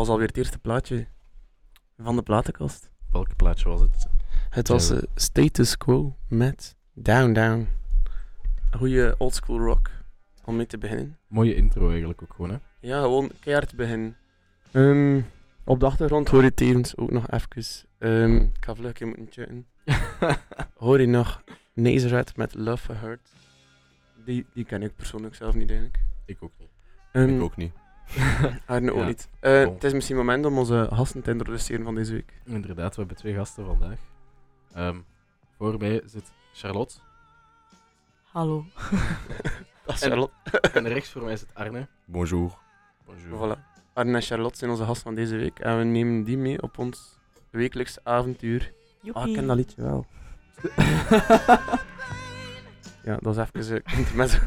dat was alweer het eerste plaatje van de platenkast. Welke plaatje was het? Het was eh, Status Quo met Down Down. Goeie oldschool rock om mee te beginnen. Mooie intro eigenlijk ook gewoon, hè? Ja, gewoon keihard beginnen. Ehm, op de achtergrond hoor je tevens ook nog even. ehm, ik ga vlug een keer moeten checken. Hoor je nog Nazareth met Love for Hurt. Die, die ken ik persoonlijk zelf niet, eigenlijk. Ik ook niet. Ehm, Ik ook niet. Arne ook Ja. niet. Eh, Bon. Het is misschien moment om onze gasten te introduceren van deze week. Inderdaad, we hebben twee gasten vandaag. Ehm, voor mij zit Charlotte. Hallo. Dat is En- Charlotte. en rechts voor mij zit Arne. Bonjour. Bonjour. Voilà. Arne en Charlotte zijn onze gast van deze week. En we nemen die mee op ons wekelijks avontuur. Ah, ik ken dat liedje wel. Ja, dat is even uh, intermezzo.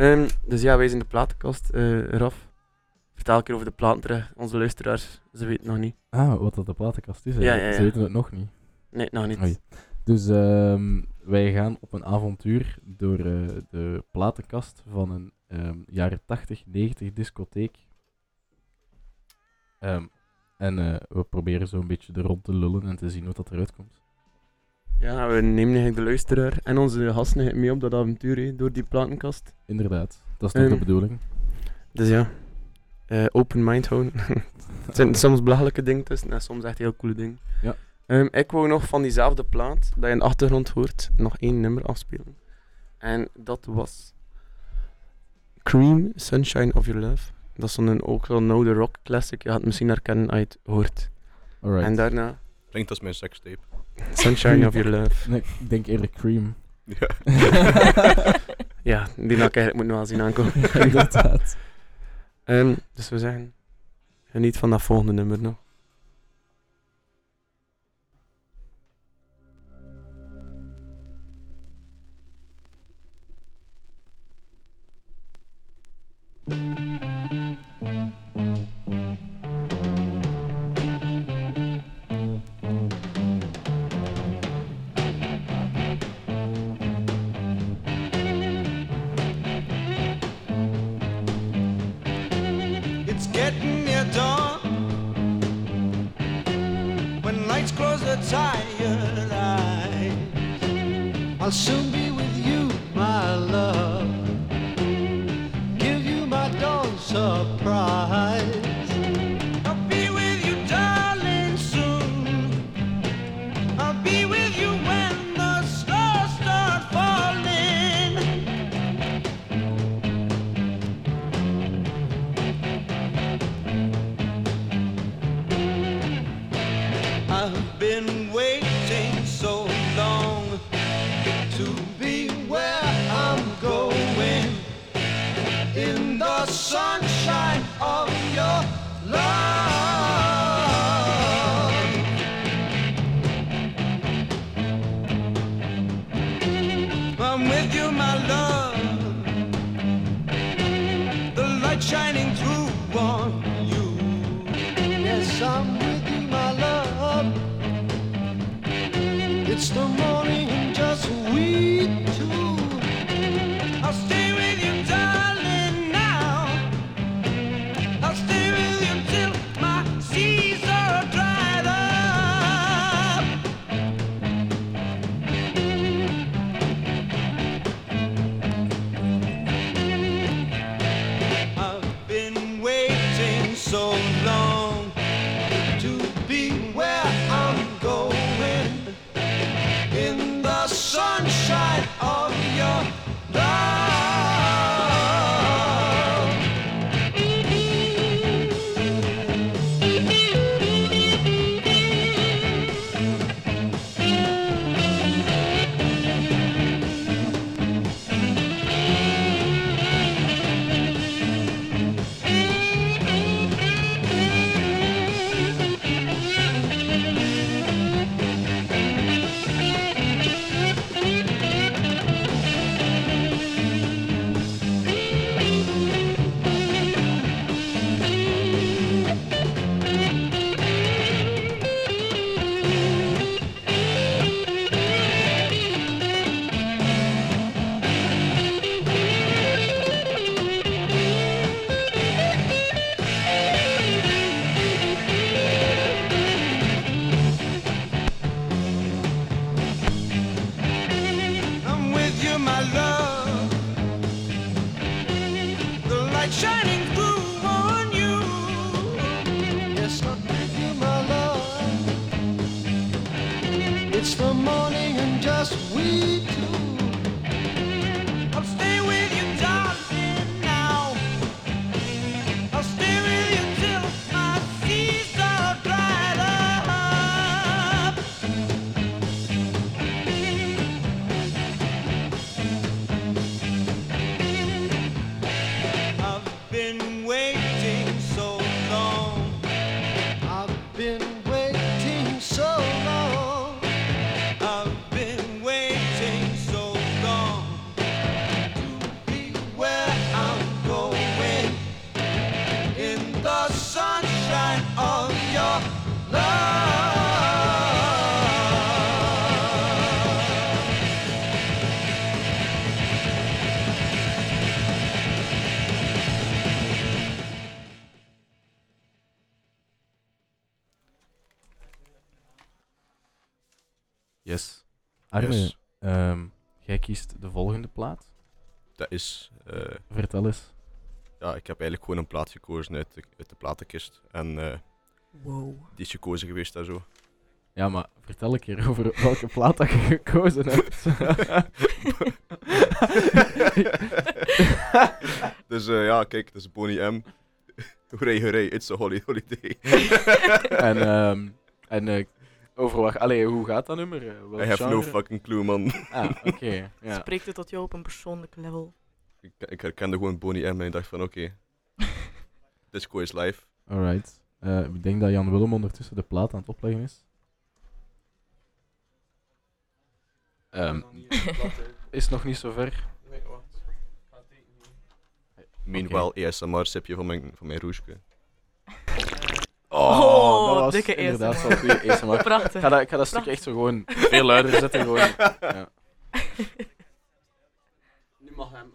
Ehm, dus ja, wij zijn de platenkast. eh Raf, vertel een keer over de platen terug. Onze luisteraars, ze weten nog niet. Ah, wat dat de platenkast is. Ja, ja. Ze weten het nog niet. Nee, nog niet. Oei. Dus ehm, wij gaan op een avontuur door eh, de platenkast van een ehm, jaren 80, 90 discotheek. En eh, we proberen zo een beetje er rond te lullen en te zien hoe dat eruit komt. Ja, we nemen eigenlijk de luisteraar en onze gasten mee op dat avontuur door die platenkast. Inderdaad, dat is toch de bedoeling. Dus ja, eh, open mind houden. Het zijn soms belachelijke dingen tussen en soms echt heel coole dingen. Ja. Ehm, ik wou nog van diezelfde plaat, dat je in de achtergrond hoort, nog één nummer afspelen. En dat was Cream, Sunshine of Your Love. Dat is zo'n ook zo'n oude rock classic. Je gaat het misschien herkennen als je het hoort. Alright. En daarna Klinkt als mijn sekstape. Sunshine of Your Love. Nee, ik denk eerlijk Cream. Ja. Ja, die ik eigenlijk moeten wel zien aankomen. Inderdaad. Ehm, dus we zeggen, geniet van dat volgende nummer nog. Soon It's the morning It's the morning and just we two. Is... eh, Vertel eens. ja, ik heb eigenlijk gewoon een plaat gekozen uit de, uit de platenkist. En eh, Wow. die is gekozen geweest daar zo. Ja, maar vertel een keer over welke plaat dat je gekozen hebt. dus eh, ja, kijk, dat is Bonnie M. Hooray, hooray, it's a holy holiday. en ehm, en eh, over waar, allee, hoe gaat dat nummer? Welk I have no fucking clue, man. Ah, oké. ja. Spreekt het tot jou op een persoonlijk level? Ik, ik herkende gewoon Bonnie M en ik dacht van, oké. Disco is live. Alright. Eh, ik denk dat Jan Willem ondertussen de plaat aan het opleggen is. Ehm, is nog niet zo ver. Meanwhile, ASMR-sipje van mijn, van mijn roesje. Oh, dat was dikke inderdaad ASMR. wel goede ASMR. Ik Prachtig. ga dat, ik ga dat stuk echt zo gewoon veel luider zetten. Gewoon. Ja. Nu mag hem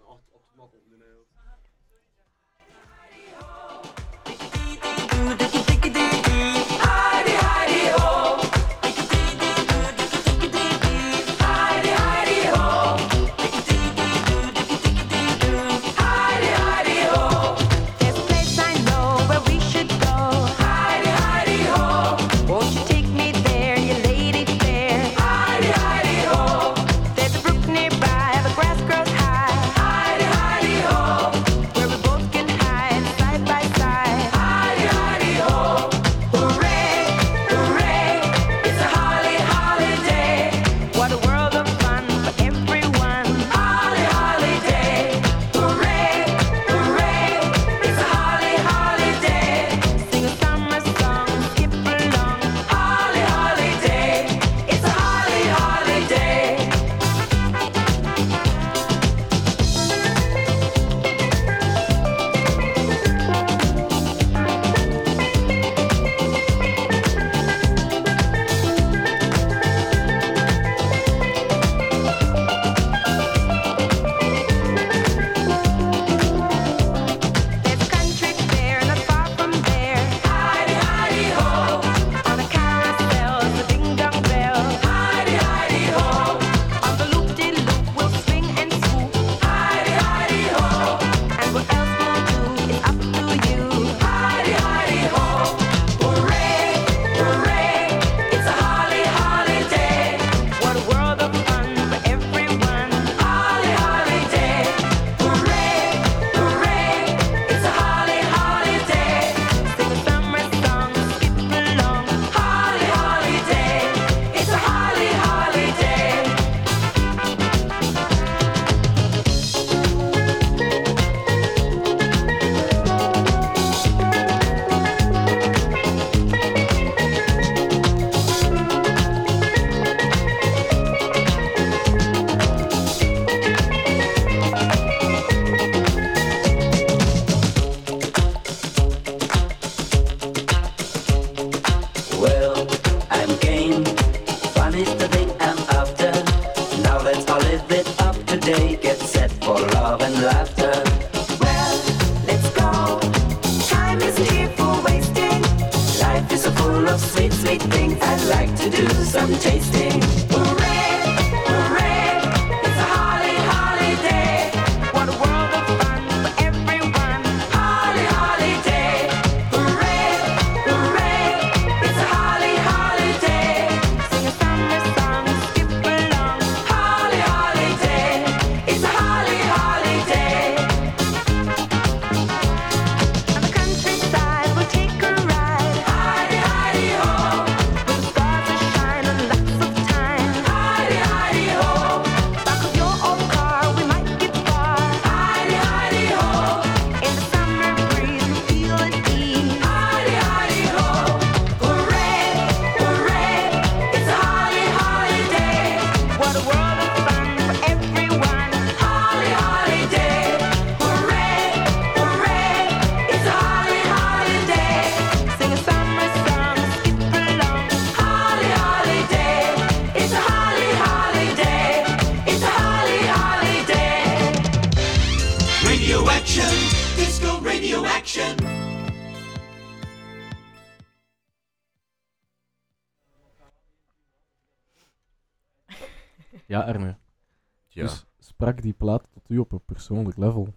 sprak die plaat tot u op een persoonlijk level?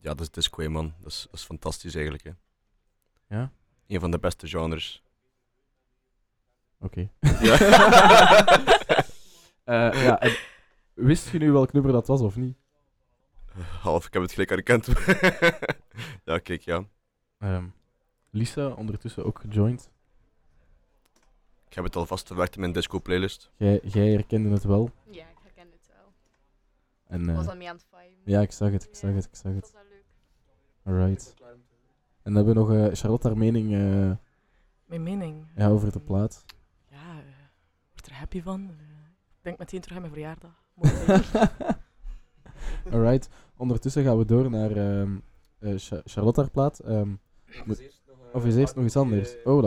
ja dat is disco, man. Dat is, dat is fantastisch eigenlijk. Hè. Ja? Een van de beste genres. Oké. Ja. Eh, ja, en wist je nu welk nummer dat was of niet? Half, ik heb het gelijk herkend. ja, kijk, ja. Ehm, Lisa, ondertussen ook gejoind. Ik heb het alvast verwerkt in mijn disco-playlist. Jij, jij herkende het wel. Ja, ik herken het wel. En, Ik eh, was al mee aan het viben. ja, ik zag het, ik zag het, ik zag Dat het. was wel leuk. Alright. En dan hebben we nog eh, Charlotte haar mening eh, Mijn mening. ja, over de plaat. Ja, eh, word er happy van. Eh, ik denk meteen terug aan mijn verjaardag. Alright. Ondertussen gaan we door naar ehm, eh, Cha- Charlotte haar plaat. Ehm, of is eerst nog iets anders? Oh,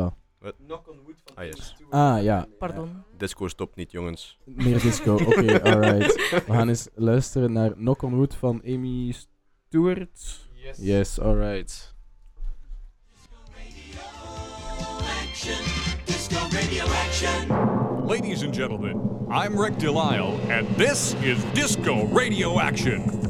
Knock on wood van Ah, yes. Ian Stewart. Ah, ja. Pardon. Disco stopt niet, jongens. Meer disco. Oké, alright. We gaan eens luisteren naar Knock on Wood van Amy Stewart. Yes. Yes, alright. Ladies and gentlemen, I'm Rick Delisle, and this is Disco Radio Action.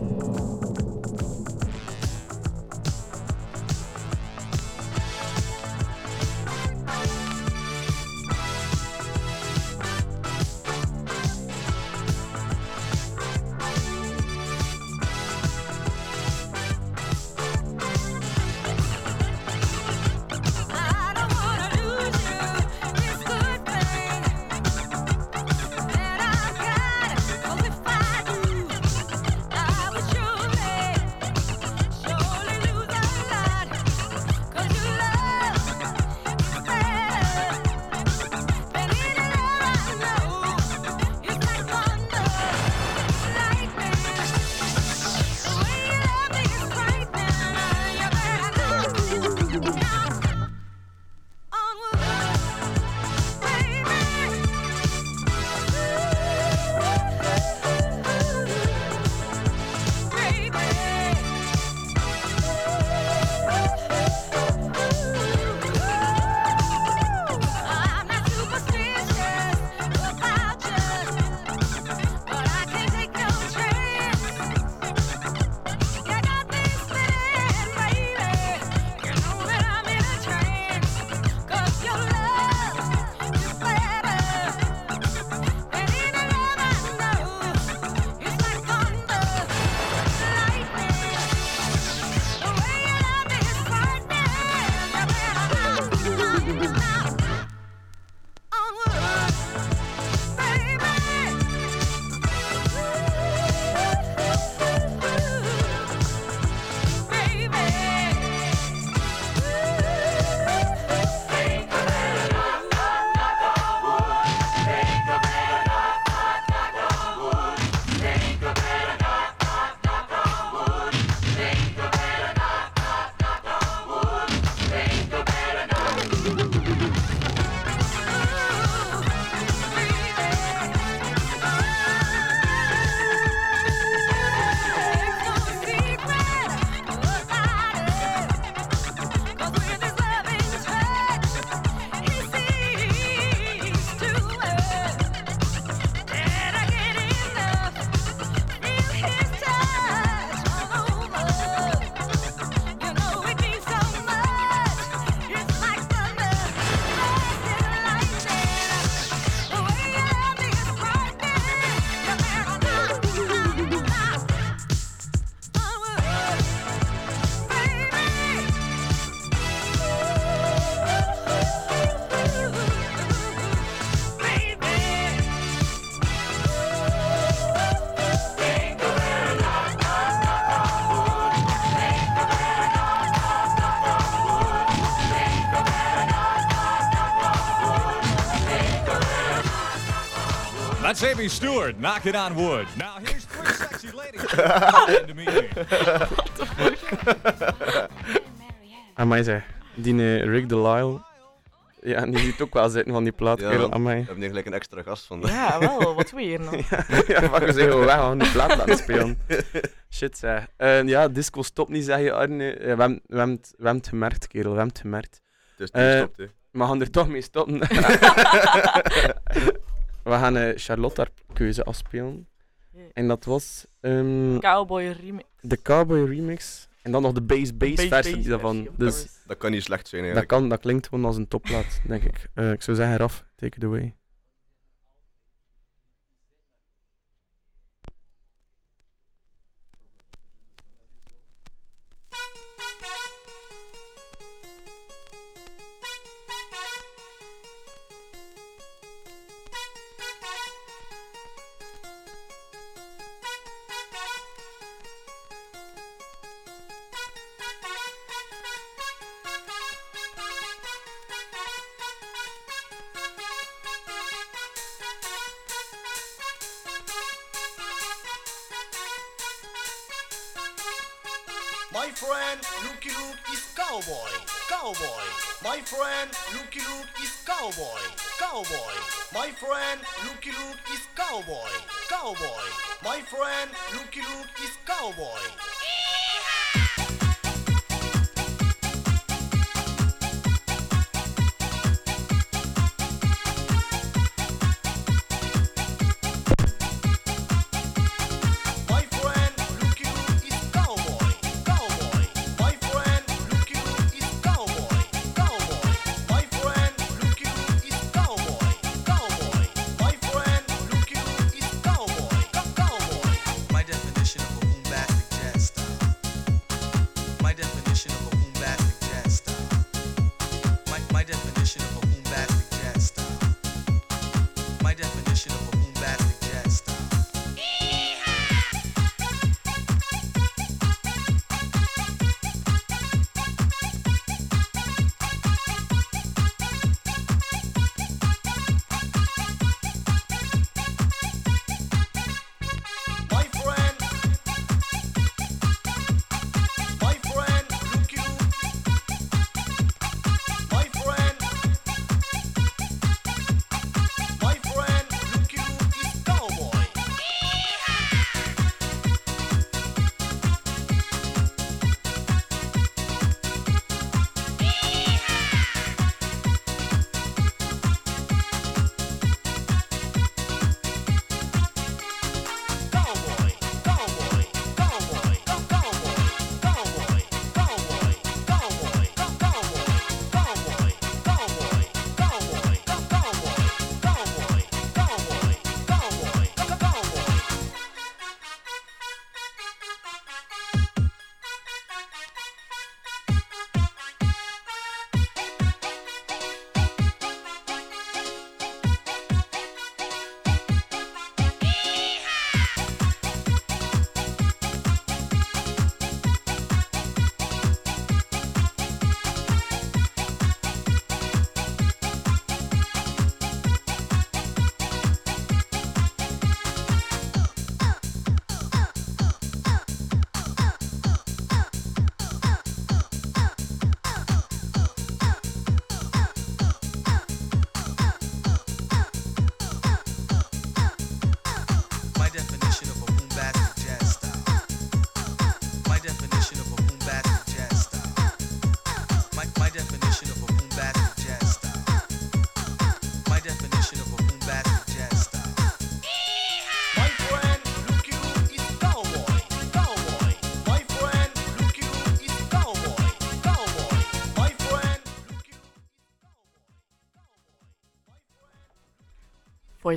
That's Amy Stewart knocking on wood. Now here's three sexy ladies. to meet me. Amai zeg, die eh, Rick Delisle. Ja, die ziet ook wel zitten van die plaat, Ja, kerel. we Amai. hebben nu gelijk een extra gast van. Ja, wel. Wat doe je hier nou? ja, fuck, we zijn gewoon weg, we gaan die plaat laten spelen. Shit zeg. Eh, ja, disco stopt niet, zeg je Arne. Eh, we, hebben, we, hebben het, we hebben het gemerkt, kerel, we hebben het gemerkt. Dus die Eh, stopt, hè. We gaan er toch mee stoppen. we gaan eh, Charlotte haar keuze afspelen. En dat was ehm, Cowboy remix. de Cowboy remix. En dan nog de bass bass versie daarvan. Dus. Dat kan niet slecht zijn dat, eigenlijk. kan, dat klinkt gewoon als een topplaat, denk ik. Eh, ik zou zeggen, Raf, take it away. Cowboy, cowboy. My friend Lucky Luke is cowboy, cowboy. My friend Lucky Luke is cowboy.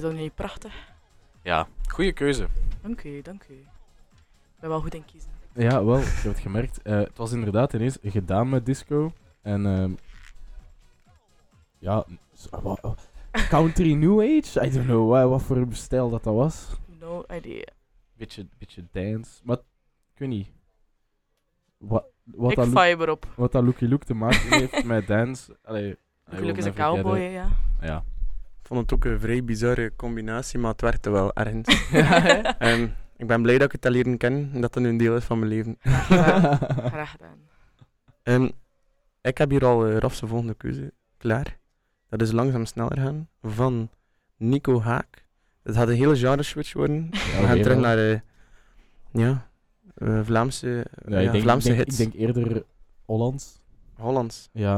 Je dat niet prachtig? Ja, goede keuze. Dank u, dank u. Ik ben wel goed in kiezen. Ja, wel, ik heb het gemerkt. Eh, het was inderdaad ineens gedaan met disco. En ehm ja, country new age? I don't know wa- wat voor stijl dat dat was. No idea. Beetje, beetje dance. Maar ik weet niet. Wat, wat, ik vibe erop. wat dat Lucky Luke te maken heeft met dance. Allee, Gelukkig is een cowboy, ja. Ja. Ik vond het ook een vrij bizarre combinatie, maar het werkte wel ergens. Ehm, ik ben blij dat ik het al leren ken en dat het nu een deel is van mijn leven. Graag gedaan. Ehm, ik heb hier al uh, Raf's volgende keuze klaar. Dat is langzaam sneller gaan. Van Nico Haak. Het gaat een hele genre switch worden. We gaan terug naar eh, ja, eh, Vlaamse, Ja, ja, ik, denk, Vlaamse ik, denk, hits. ik denk eerder Hollands. Hollands. Ja.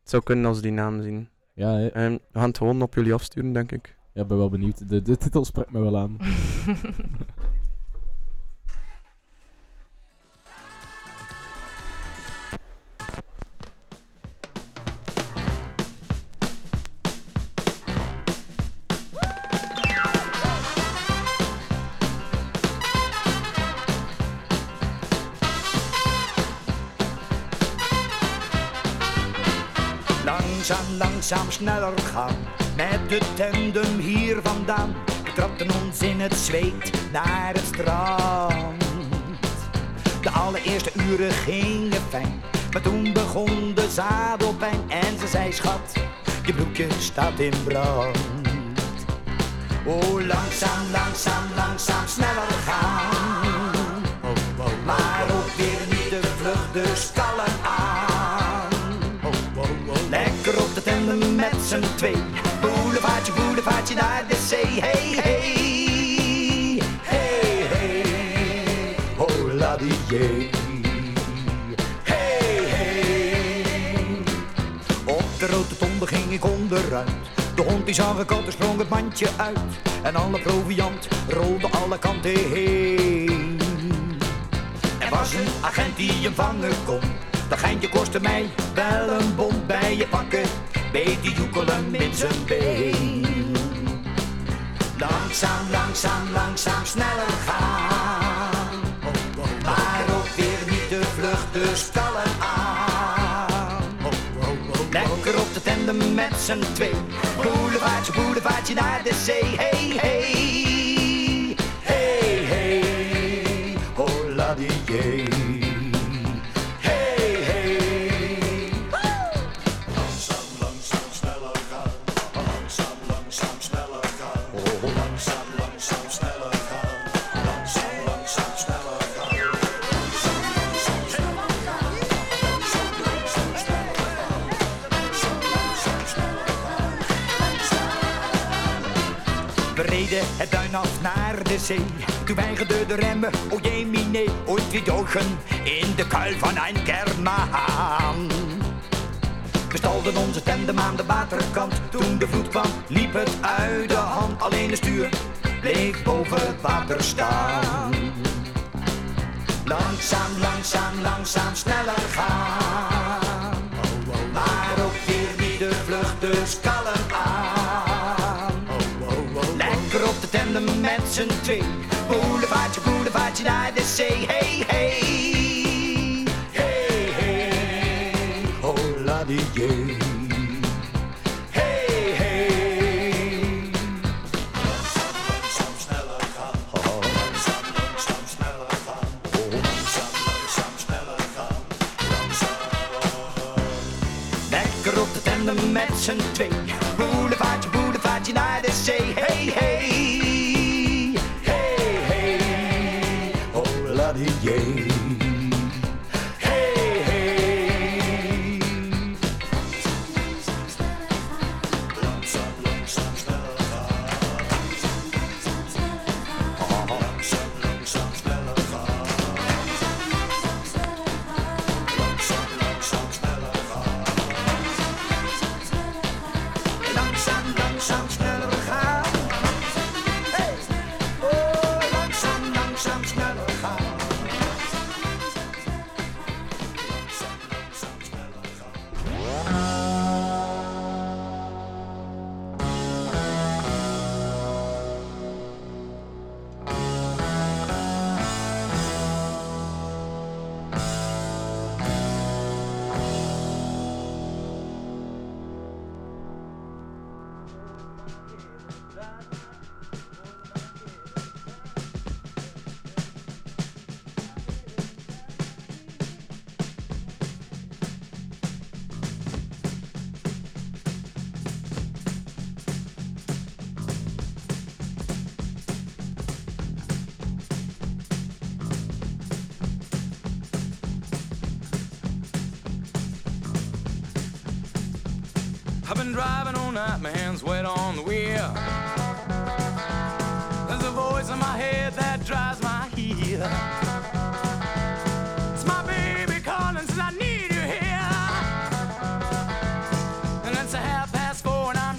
Het zou kunnen als die naam zien. Ja, hè. Ehm, we gaan het gewoon op jullie afsturen, denk ik. Ja, ik ben wel benieuwd. De, de titel sprak me wel aan. Langzaam, sneller gaan met de tandem hier vandaan. We trapten ons in het zweet naar het strand. De allereerste uren gingen fijn, maar toen begon de zadelpijn en ze zei schat, je broekje staat in brand. Oh, langzaam, langzaam, langzaam sneller gaan. Z'n twee. Boulevardje, boulevardje naar de zee. Hey, hey. Hey, hey. Hola die. Hey, hey. Op de rotonde ging ik onderuit. De hond die er sprong het mandje uit. En alle proviant rolde alle kanten heen. Er was een agent die hem vangen kon. Dat geintje kostte mij wel een bond bij je pakken. Die joekelen in zijn been. Langzaam, langzaam, langzaam sneller gaan. Maar ook weer niet te vlug, dus kalm aan. Lekker op de tandem met z'n twee. Boulevardje, boulevardje naar de zee. Hey, hey. Hey, hey. Hola die jee. De zee. Weigerde de remmen, o jee mine, ooit weer dogen in de kuil van een kermaan. We stalden onze tandem aan de waterkant. Toen de vloed kwam, liep het uit de hand. Alleen de stuur bleef boven het water staan. Langzaam, langzaam, langzaam, sneller gaan. Maar ook weer niet de vlucht, dus kalm met z'n twee. Boulevardje, boulevardje naar de zee. Hey, hey. Hey, hey. Hola die jee. Hey, hey. Langzaam, sneller gaan. Langzaam, langzaam, sneller gaan. Langzaam, langzaam, sneller. Lekker op de tandem met z'n twee. Boulevardje, boulevardje naar de zee.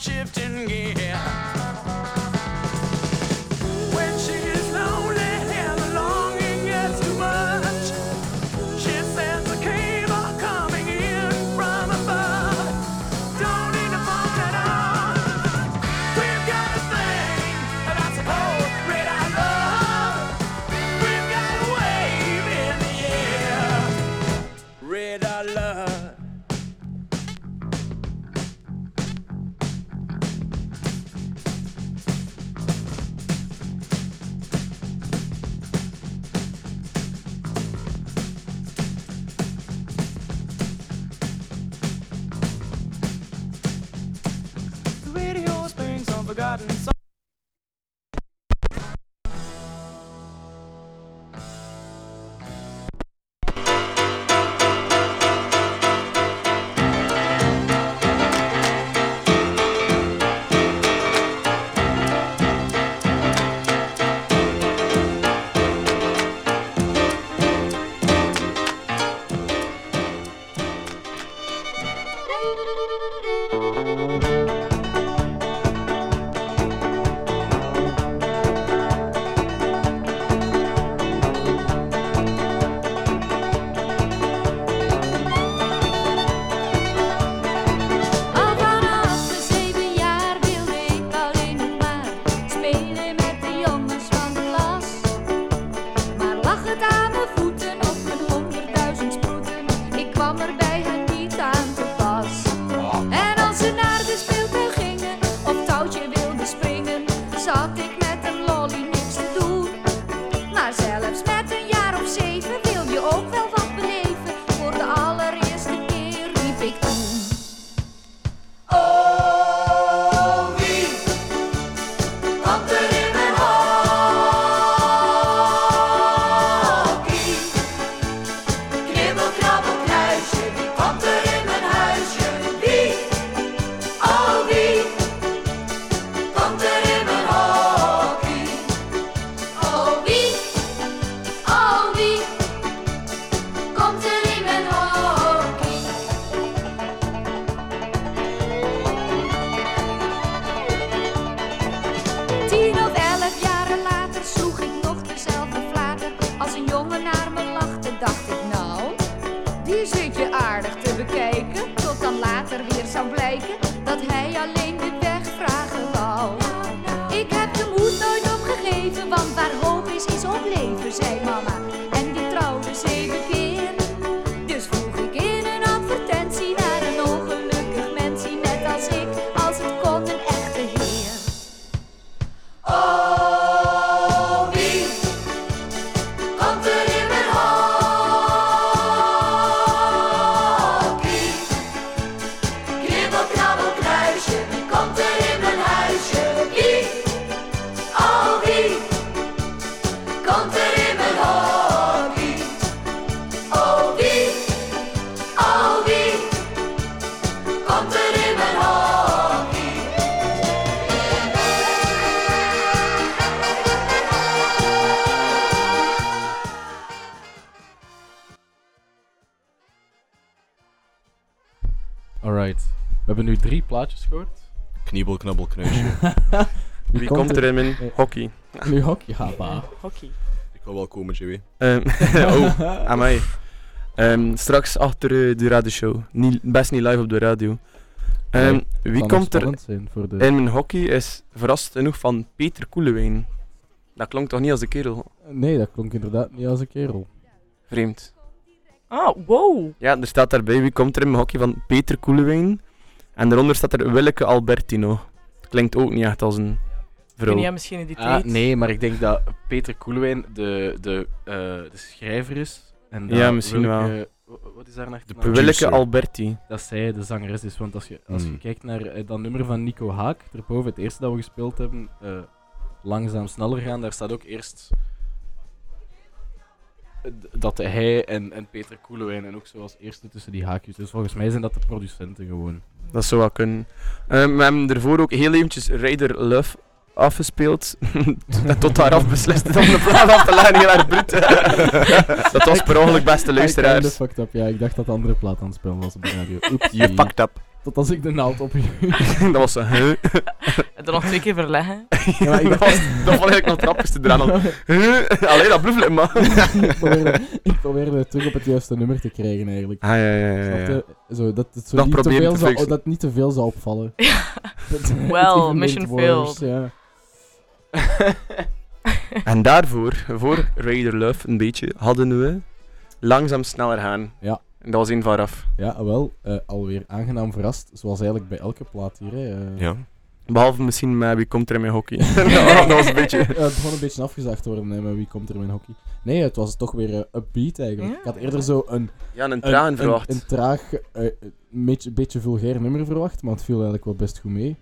And hebben nu drie plaatjes gehoord. Kniebel, knabbel, knuisje. Wie komt er in mijn eh, hockey? Nu hockey, ja, bah. Hockey. Ik wil wel komen, Joey. Ehm, oh, aan mij. Ehm, straks achter eh, de radioshow. Niet, best niet live op de radio. Ehm, Nee, wie komt er zijn voor de- in mijn hockey is verrast genoeg van Peter Koelewijn. Dat klonk toch niet als de kerel? Nee, dat klonk inderdaad niet als een kerel. Vreemd. Ah, wow. Ja, er staat daarbij wie komt er in mijn hockey van Peter Koelewijn. En daaronder staat er Willeke Albertino. Klinkt ook niet echt als een vrouw. Ken jij misschien in die Ah, tijd? nee, maar ik denk dat Peter Koelewijn de, de, eh, de schrijver is. En Ja, dat misschien Willeke- wa- Wat is daar nog? De Willeke Alberti. Dat zij de zangeres is. Want als je, als je Hmm. kijkt naar eh, dat nummer van Nico Haak, erboven, het eerste dat we gespeeld hebben, eh, langzaam sneller gaan, daar staat ook eerst dat hij en, en Peter Koelewijn en ook zo als eerste tussen die haakjes. Dus volgens mij zijn dat de producenten gewoon. Dat zou wel kunnen. Ehm, we hebben ervoor ook heel eventjes Raider Love afgespeeld. en tot daar af beslist om de plaat af te leggen heel erg bruut. dat was per ongeluk beste Ik luisteraars. fucked up, ja. Ik dacht dat de andere plaat aan het spelen was op de radio. Oeps. Je fucked up. Tot als ik de naald op dat was zo, huh? En dan nog twee keer verleggen. Ja, maar ik dat, was, dat vond ik nog het rappigste eraan. al. Huh? Allee, dat blufflet, man. ik, probeerde, ik probeerde het terug op het juiste nummer te krijgen eigenlijk. Ah, ja, ja, ja, ja. Zo, dat het zo Dat niet, te veel te zou, fixen. dat niet te veel zou opvallen. Het Well, mission failed. Ja. En daarvoor, voor Raider Love een beetje, hadden we langzaam sneller gaan. Ja. En dat was één van Raf. Ja, wel, eh, alweer aangenaam verrast, zoals eigenlijk bij elke plaat hier. Hè. eh. Ja. Behalve misschien met wie komt er in mijn hockey. dat was een beetje... Ja, het begon een beetje afgezaagd te worden, hè, maar wie komt er in mijn hockey? Nee, het was toch weer eh, upbeat eigenlijk. Ja. Ik had eerder zo een... Ja, een traan verwacht. Een, een traag, een beetje, beetje vulgair nummer verwacht, maar het viel eigenlijk wel best goed mee.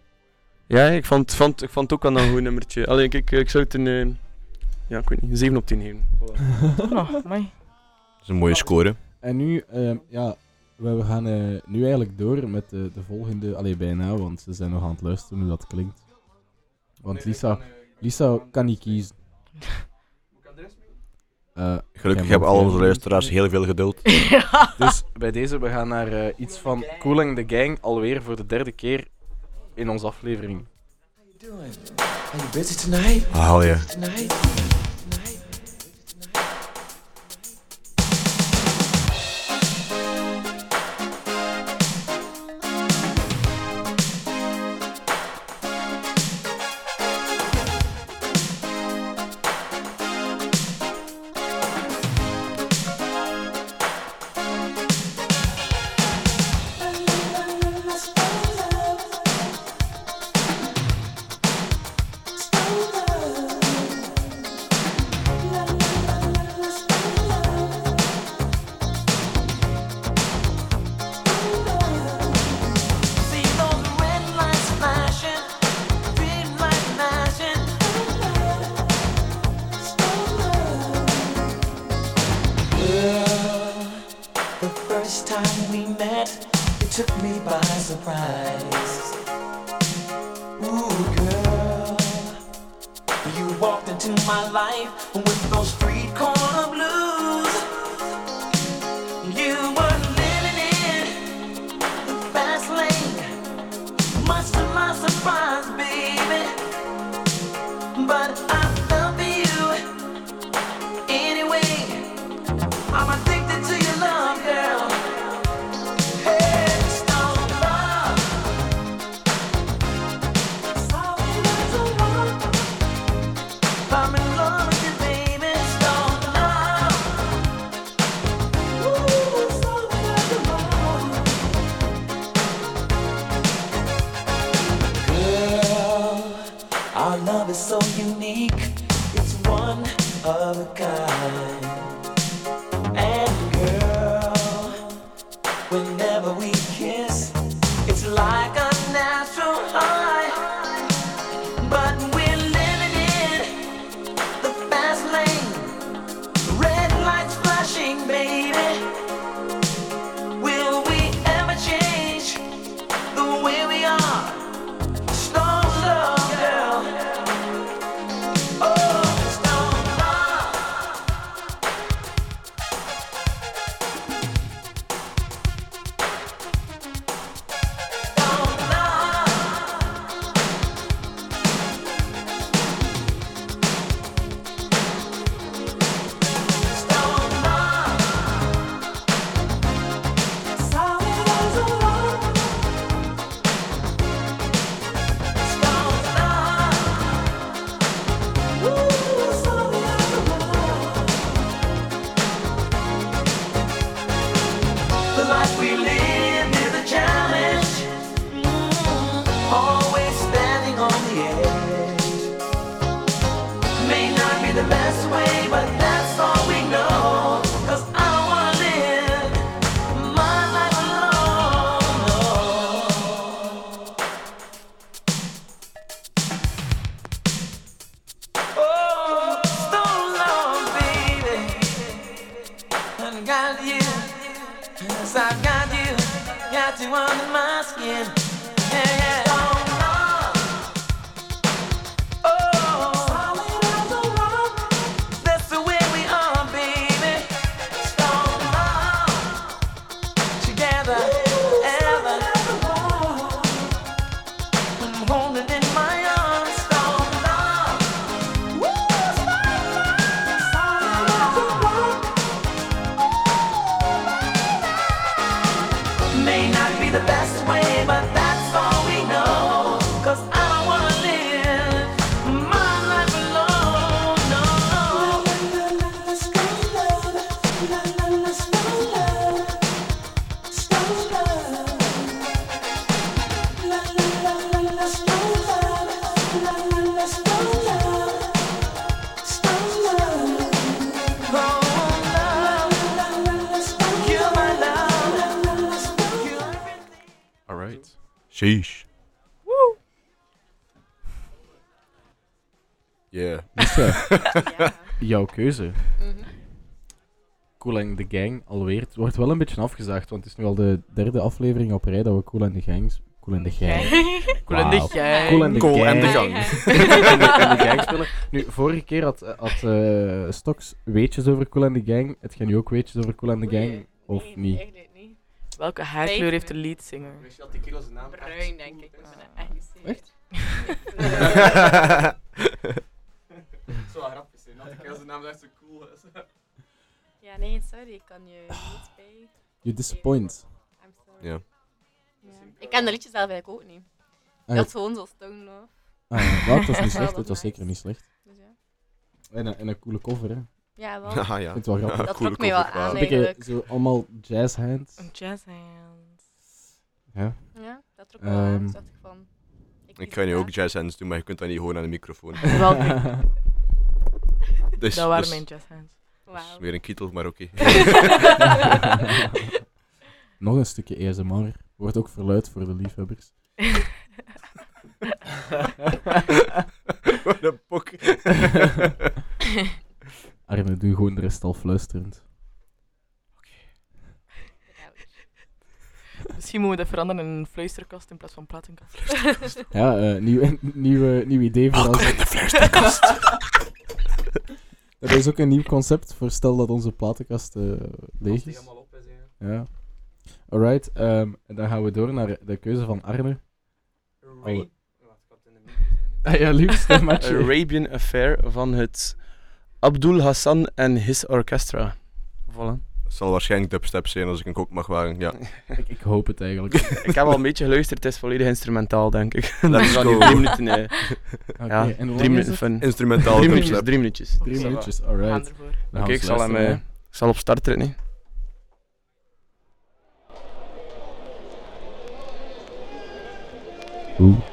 Ja, ik vond, vond, ik vond het ook wel een goed nummertje. Alleen ik, ik, ik zou het een... ja, ik weet niet, een 7 op 10 geven. Toch nog. Dat is een mooie score. En nu, ehm, ja, we, gaan eh, nu eigenlijk door met de, de volgende... Allee, bijna, want ze zijn nog aan het luisteren hoe dat klinkt. Want Lisa, Lisa kan niet kiezen. Eh, Gelukkig hebben al onze luisteraars heel veel geduld. Dus bij deze, we gaan naar eh, iets van Cooling the Gang, alweer voor de derde keer in onze aflevering. Are you busy tonight? Haal je. Tonight? By surprise. Ooh, girl, you walked into my life Sheesh. Woo! Yeah. Misha, jouw keuze. Mhm. Cool and the Gang alweer. Het wordt wel een beetje afgezaagd, want het is nu al de derde aflevering op rij dat we Cool and the Gangs... Cool and the Gang. Cool and the Wauw. Gang. Cool Gang. En, de, en de Gang spelen. Nu, vorige keer had, had eh, Stocks weetjes over Cool and the Gang. Het gaat nu ook weetjes over Cool and the Gang, of niet? Eigenlijk niet. Welke haarkleur heeft de leadzanger? Weet je dat die kerel zijn naam Bruin, denk ik. Ik het echt niet? Zo grappig zijn, dat die kerel zijn naam echt zo cool is. Ja, nee, sorry. Ik kan je niet bij. You disappoint. I'm sorry. Ja. Ik ken de liedjes zelf eigenlijk ook niet. Ah, dat is gewoon zo Stone Love. Ah, ja. Het was niet slecht, dat het was zeker niet slecht. Dus ja. En een, en een coole cover, hè. Ja, wel. Ah, ja. Ik vind het wel grappig. Dat trok mij wel aan, Een beetje eigenlijk. zo allemaal jazz hands. Een jazz hands. Ja. Ja, dat trok me wel aan. Ehm. Dus dacht ik van... Ik ga nu ook jazz hands doen, maar je kunt dat niet gewoon aan de microfoon. Wel, dus, dat waren dus- mijn jazz hands. dat is weer een kietel, maar oké. Nog een stukje ASMR. Wordt ook verluid voor de liefhebbers. Wat een pok. Arne, doe gewoon de rest al fluisterend. Misschien moeten we dat veranderen in een fluisterkast in plaats van platenkast. Ja, eh nieuw, nieuw, nieuw idee voor als... de fluisterkast. Dat is ook een nieuw concept voor stel dat onze platenkast eh, leeg is. helemaal op is, Ja. Alright, ehm, en dan gaan we door naar de keuze van Arne. Alle- Ah ja, liefst. Arabian Affair van het Abdul Hassan en His Orchestra. Voilà. Het zal waarschijnlijk dubstep zijn als ik een kok mag waren. Ja. Ik, ik hoop het eigenlijk. Ik heb al een beetje geluisterd, het is volledig instrumentaal, denk ik. Dat is drie minuten. eh, Oké, ja, drie minuten fun. Instrumentaal Drie minuutjes, drie minuutjes. Drie minuutjes, alright. Oké, ik zal hem eh, ik zal op start treden. Oeh.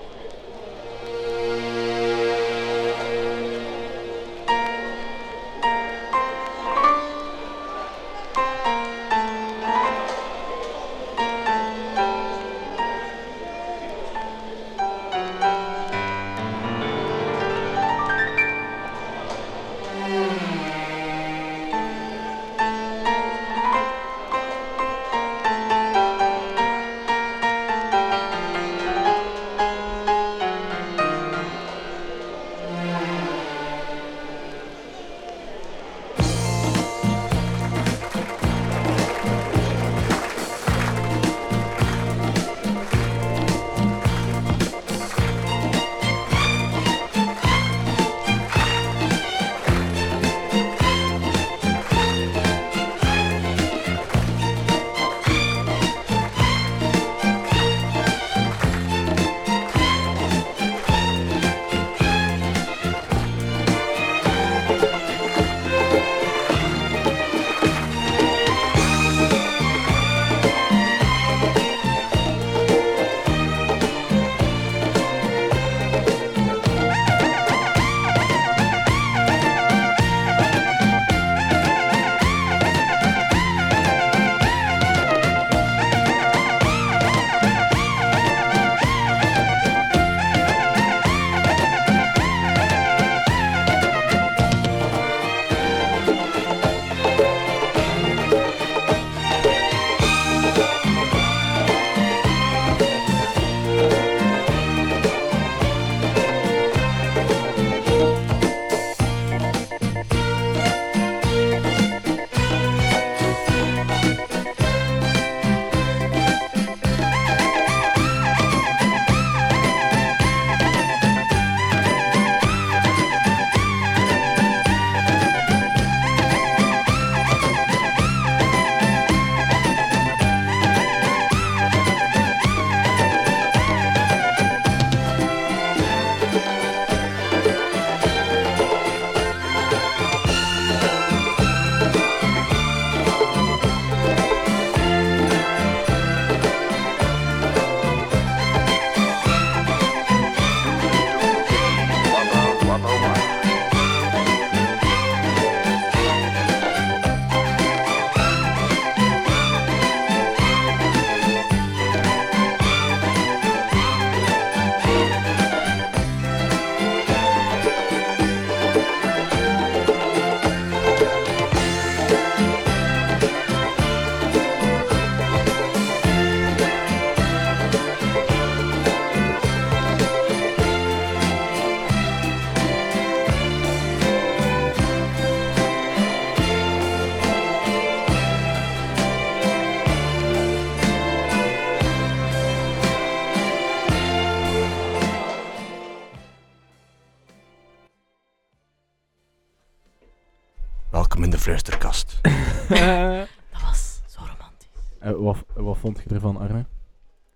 Wat, vond je ervan, Arne?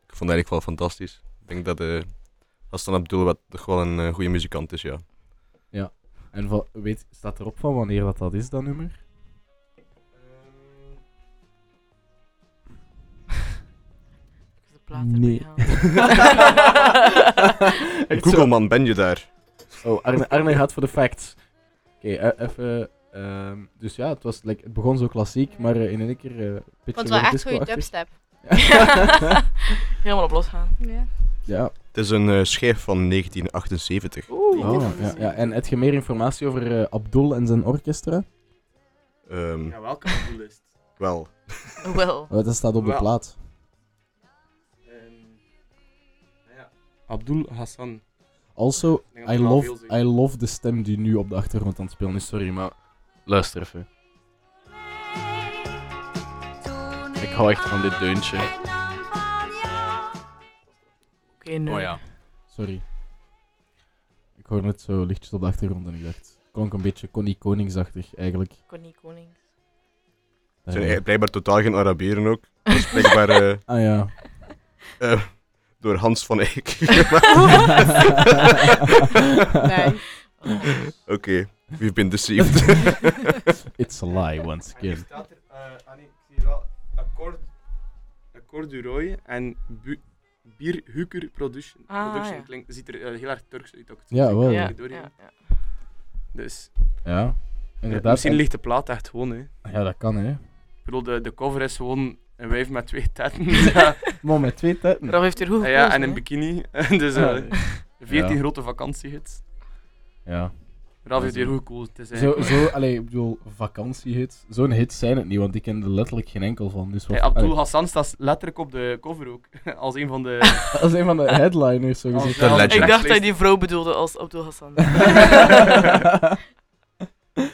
Ik vond het eigenlijk wel fantastisch. Ik denk dat eh Hassan Abdul wat toch wel een eh, goede muzikant is, ja. Ja. En va- weet, staat erop van wanneer dat, dat is, dat nummer? De plaat Nee. Google man, ben je daar? Oh, Arne, Arne gaat voor de facts. Oké, eh, even... ehm, dus ja, het, was, like, het begon zo klassiek, maar in één keer... eh Ik pitchen vond het we wel echt goede dubstep. Helemaal op losgaan. Ja. Ja. Het is een eh, schijf van 1978. Oh, ja, ja. En heb je meer informatie over eh, Abdul en zijn orkestra? Ehm, Ja, welke Abdul is het? Wel. Wel. Oh, dat staat op de plaat. Ja. Abdul Hassan. Also, I love. I love de stem die nu op de achtergrond aan het spelen is. Sorry, maar luister even. Ik hou echt van dit deuntje. Oké, nee. Oh ja. Sorry. Ik hoor net zo lichtjes op de achtergrond en ik dacht... Klonk een beetje Connie Koningsachtig, eigenlijk. Connie Konings. Het zijn eigenlijk blijkbaar totaal geen Arabieren ook. Dat is blijkbaar eh, Ah ja. eh, door Hans van Eyck. Nee. Oké, we've been deceived. It's a lie, once again. staat er, eh, ah nee, ik zie wel akkoord, akkoord du Roy en Bu- Bier Huker Production. Ah, Production ja. klinkt, ziet er eh, heel erg Turks uit. Ook Ja, wel. Ja, doorheen. ja, ja. Dus Ja, inderdaad. misschien En- ligt de plaat echt gewoon. Hè. Ja, dat kan, hè. Ik bedoel, de, de cover is gewoon een wijf met twee tetten. ja. Maar met twee tetten. Ralf heeft hier goed ja, en een bikini. dus Ja. eh 14 Ja. grote vakantiehits. Ja. Ralf heeft hier goed gekozen. Het is Zo, zo allee, ik bedoel, vakantiehits. Zo'n hits zijn het niet, want ik ken er letterlijk geen enkel van. Dus wat, Hey, Abdul allee, Hassan staat letterlijk op de cover ook. Als een van de. is een van de headliners, zo Als gezegd. Ik dacht dat je die vrouw bedoelde als Abdul Hassan.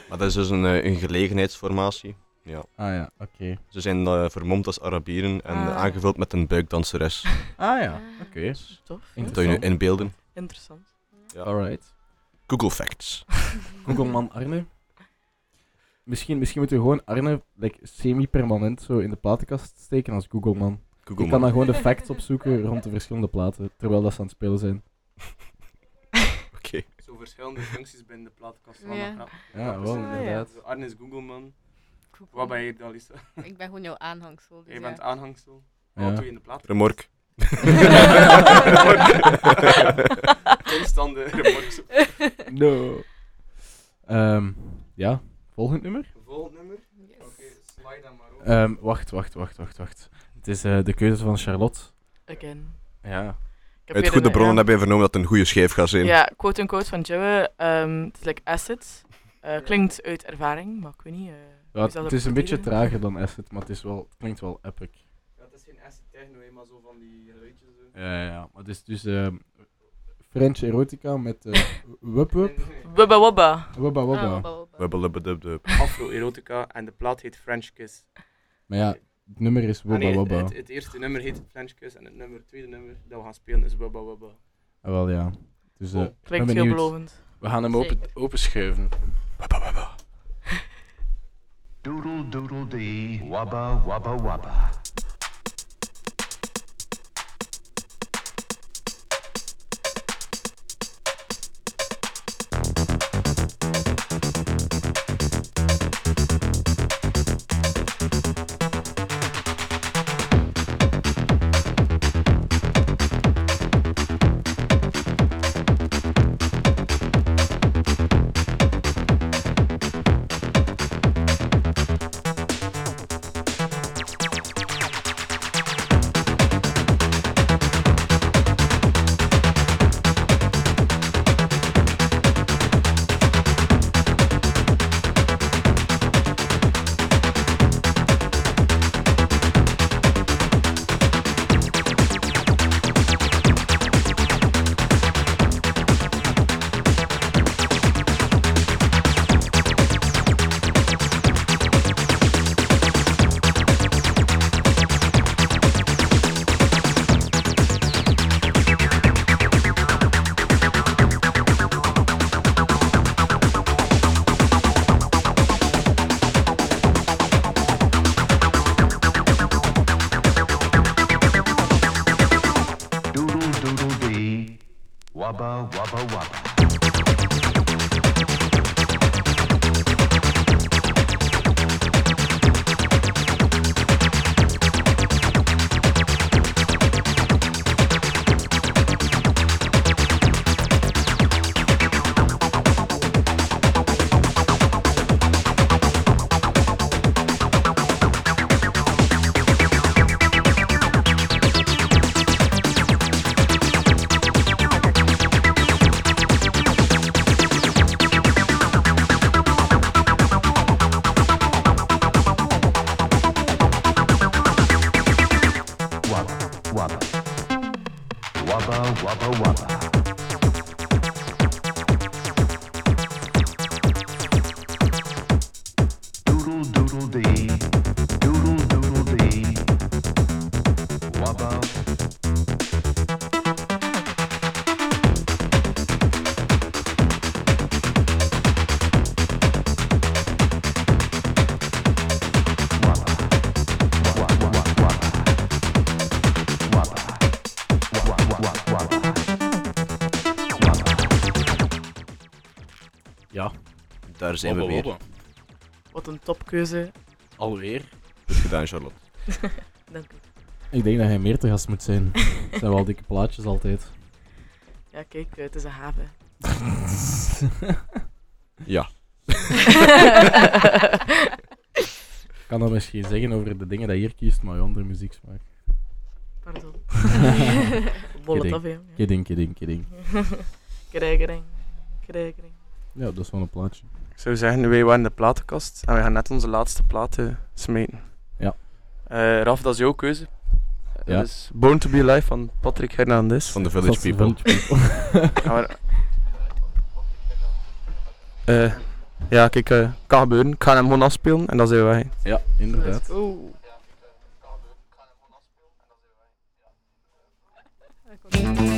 maar dat is dus een, eh, een gelegenheidsformatie. Ja. Ah ja, oké. Ze zijn eh, vermomd als Arabieren en Ah. aangevuld met een buikdanseres. Ah ja, oké. Tof. Dat kun je nu inbeelden. Interessant. Ja. Alright. Google Facts. Googleman Arne. Misschien, misschien moeten we gewoon Arne like, semi-permanent zo in de platenkast steken als Googleman. Ik Googleman. kan dan gewoon de facts opzoeken rond de verschillende platen, terwijl dat ze aan het spelen zijn. Oké. Zo verschillende functies binnen de platenkast. Ja. Ja, Ja, wel, inderdaad. Zo, Arne is Googleman. Wat ben je, Dalisa? Ik ben gewoon jouw aanhangsel. Dus Jij bent ja. aanhangsel. Ja. Wat doe je in de plaat? Remork. Constante remork. No. Ehm, ja, volgend nummer? Volgend nummer? Oké, slide dan maar op. Ehm, wacht, wacht, wacht, wacht, wacht. Het is eh, de keuze van Charlotte. Again. Ja. Ik heb Uit goede een- bronnen ja. hebben we vernomen dat het een goede schijf gaat zijn. Ja, quote-unquote van Joe. ehm, het is like acid. Eh, klinkt uit ervaring, maar ik weet niet. eh, Ja, het, is een beetje trager dan Acid, maar het, is wel, het klinkt wel epic. Ja, het is geen acid techno, hè, maar zo van die geluidjes. Zo. Ja, ja, ja. Maar het is dus ehm, French erotica met eh Wup Wup. Wubba wubba. Wubba Ah, Wubba. wabba, wabba. Wubbelubbedubbdub. Afro-erotica en de plaat heet French Kiss. Maar ja, het nummer is Ah, Wubba nee, Wubba. het, het eerste nummer heet French Kiss en het nummer, het tweede nummer dat we gaan spelen is Wubba Wubba. Ah, wel ja. Dus, eh, Oh, Klinkt benieuwd. veelbelovend. We gaan hem open, openschuiven. Doodle doodle dee, wabba wabba. Wabba Daar zijn we Wabba weer. wabba. Wat een topkeuze. Alweer. Goed gedaan, Charlotte. Dank u. Ik denk dat hij meer te gast moet zijn. Het zijn wel dikke plaatjes altijd. Ja, kijk, het is een haven. Ja. Ik kan dat misschien zeggen over de dingen dat je hier kiest, maar je andere muzieksmaak. Pardon. Kidding. Molotov, hè. Kidding, kidding, kidding. Krijgering. Krijgering. Ja, dat is wel een plaatje zou zeggen, wij waren de platenkast en we gaan net onze laatste platen smeten. Ja. Uh, Raf, dat is jouw keuze. Ja. Dus Born to be Alive van Patrick Hernandez. Van de Village People. Village people. ja, maar, eh, ja, kijk, eh, uh, kan gebeuren. Ik ga hem gewoon afspelen en dan zijn wij. Ja, inderdaad. Ja, kan hem en dan zijn wij.